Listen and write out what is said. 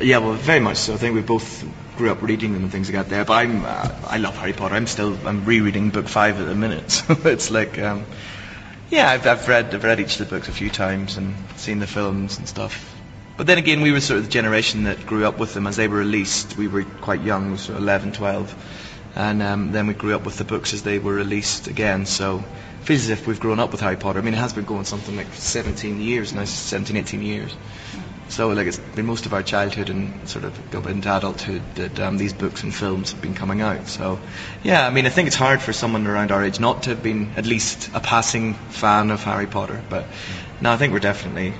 Yeah, well, very much so. I think we both grew up reading them and things like that. There, but I'm uh, I love Harry Potter. I'm still I'm rereading book five at the minute, so it's like. Um, yeah, I've, I've read I've read each of the books a few times and seen the films and stuff. But then again, we were sort of the generation that grew up with them as they were released. We were quite young, we sort of 11, 12. And um, then we grew up with the books as they were released again. So it feels as if we've grown up with Harry Potter. I mean, it has been going something like 17 years now, 17, 18 years. So like it's been most of our childhood and sort of go into adulthood that um, these books and films have been coming out. So yeah, I mean I think it's hard for someone around our age not to have been at least a passing fan of Harry Potter. But no, I think we're definitely